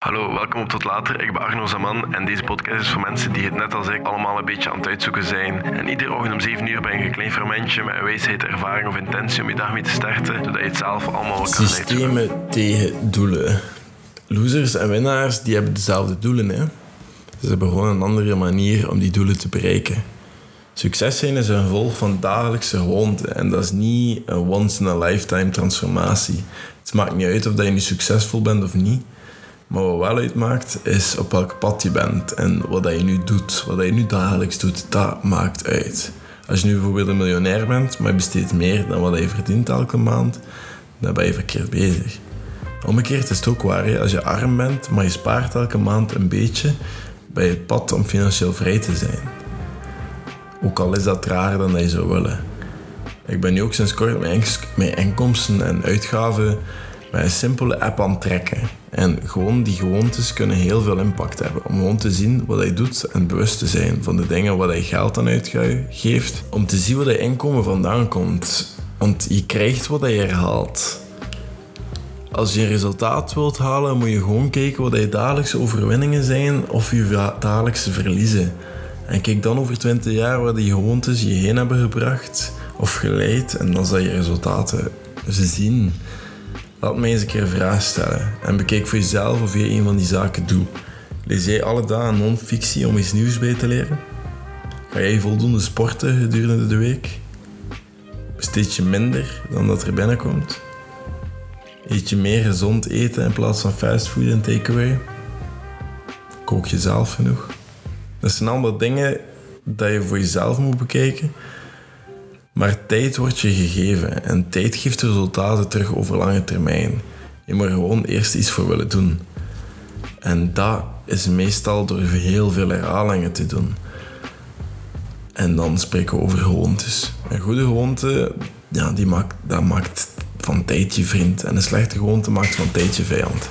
Hallo, welkom op Tot Later. Ik ben Arno Zaman en deze podcast is voor mensen die het net als ik allemaal een beetje aan het uitzoeken zijn. En iedere ochtend om 7 uur ben je een klein fermentje met een wijsheid, ervaring of intentie om je dag mee te starten, zodat je het zelf allemaal kan uitzoeken. Systemen tegen doelen. Losers en winnaars die hebben dezelfde doelen. Hè? Ze hebben gewoon een andere manier om die doelen te bereiken. Succes zijn is een gevolg van dagelijkse gewoonten en dat is niet een once-in-a-lifetime transformatie. Het maakt niet uit of dat je nu succesvol bent of niet. Maar wat wel uitmaakt, is op welk pad je bent en wat dat je nu doet. Wat je nu dagelijks doet, dat maakt uit. Als je nu bijvoorbeeld een miljonair bent, maar je besteedt meer dan wat je verdient elke maand, dan ben je verkeerd bezig. Omgekeerd is het ook waar. Als je arm bent, maar je spaart elke maand een beetje, ben je het pad om financieel vrij te zijn. Ook al is dat raar dan dat je zou willen. Ik ben nu ook sinds kort mijn inkomsten en uitgaven met een simpele app aan trekken. En gewoon die gewoontes kunnen heel veel impact hebben. Om gewoon te zien wat hij doet en bewust te zijn van de dingen waar hij geld aan uitgeeft. Om te zien waar je inkomen vandaan komt. Want je krijgt wat je herhaalt. Als je een resultaat wilt halen, moet je gewoon kijken wat je dagelijkse overwinningen zijn of je dagelijkse verliezen. En kijk dan over 20 jaar waar die gewoontes je heen hebben gebracht of geleid en dan zal je resultaten zien. Laat mij eens een keer een vraag stellen en bekijk voor jezelf of je een van die zaken doet. Lees jij alle dagen non-fictie om iets nieuws bij te leren? Ga jij voldoende sporten gedurende de week? Besteed je minder dan dat er binnenkomt? Eet je meer gezond eten in plaats van fastfood en takeaway? Kook je zelf genoeg? Dat zijn allemaal dingen dat je voor jezelf moet bekijken. Maar tijd wordt je gegeven en tijd geeft resultaten terug over lange termijn. Je moet er gewoon eerst iets voor willen doen. En dat is meestal door heel veel herhalingen te doen. En dan spreken we over gewoontes. Een goede gewoonte, ja, die maakt, dat maakt van tijd je vriend. En een slechte gewoonte maakt van tijd je vijand.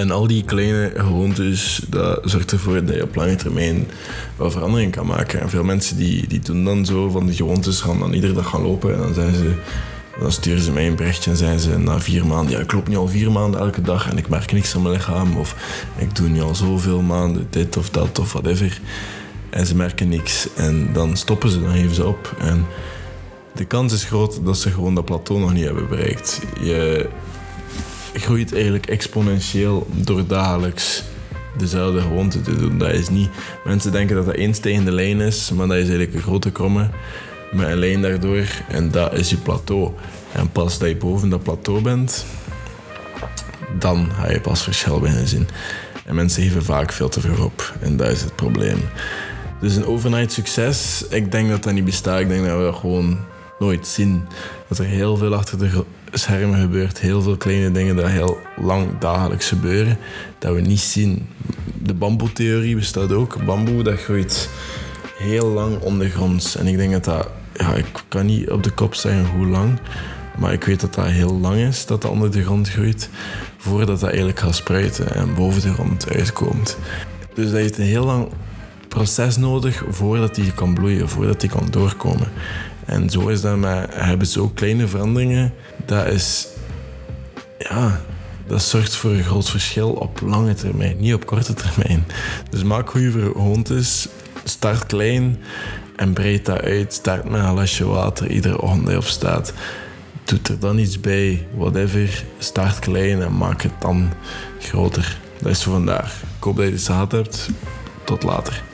En al die kleine gewoontes, dat zorgt ervoor dat je op lange termijn wel verandering kan maken. En veel mensen die, die doen dan zo van die gewoontes, gaan dan iedere dag gaan lopen. En dan, zijn ze, dan sturen ze mij een berichtje en zijn ze na vier maanden... Ja, ik loop nu al vier maanden elke dag en ik merk niks aan mijn lichaam. Of ik doe nu al zoveel maanden dit of dat of whatever. En ze merken niks. En dan stoppen ze, dan geven ze op. En de kans is groot dat ze gewoon dat plateau nog niet hebben bereikt. Je groeit eigenlijk exponentieel door dagelijks dezelfde gewoonte te doen. Dat is niet... Mensen denken dat dat één stijgende lijn is, maar dat is eigenlijk een grote kromme met een lijn daardoor. En dat is je plateau. En pas dat je boven dat plateau bent, dan ga je pas verschil binnen zien. En mensen geven vaak veel te vroeg op. En dat is het probleem. Dus een overnight succes, ik denk dat dat niet bestaat. Ik denk dat we dat gewoon nooit zien. Dat er heel veel achter de schermen gebeurt. Heel veel kleine dingen die heel lang dagelijks gebeuren, dat we niet zien. De bamboetheorie bestaat ook. Bamboe dat groeit heel lang ondergronds. En ik denk dat dat... Ja, ik kan niet op de kop zeggen hoe lang. Maar ik weet dat dat heel lang is, dat dat onder de grond groeit. Voordat dat eigenlijk gaat spruiten en boven de grond uitkomt. Dus dat heeft een heel lang proces nodig voordat die kan bloeien, voordat die kan doorkomen. En zo is dat met, hebben ook kleine veranderingen. Dat is, ja, dat zorgt voor een groot verschil op lange termijn, niet op korte termijn. Dus maak goede gewoontes, start klein en breed dat uit. Start met een lasje water iedere ochtend dat je opstaat. Doe er dan iets bij, whatever. Start klein en maak het dan groter. Dat is voor vandaag. Ik hoop dat je het gehad hebt. Tot later.